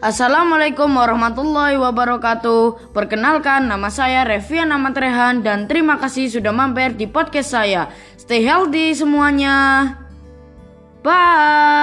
Assalamualaikum warahmatullahi wabarakatuh. Perkenalkan, nama saya Revian Matrehan dan terima kasih sudah mampir di podcast saya. Stay healthy semuanya. Bye.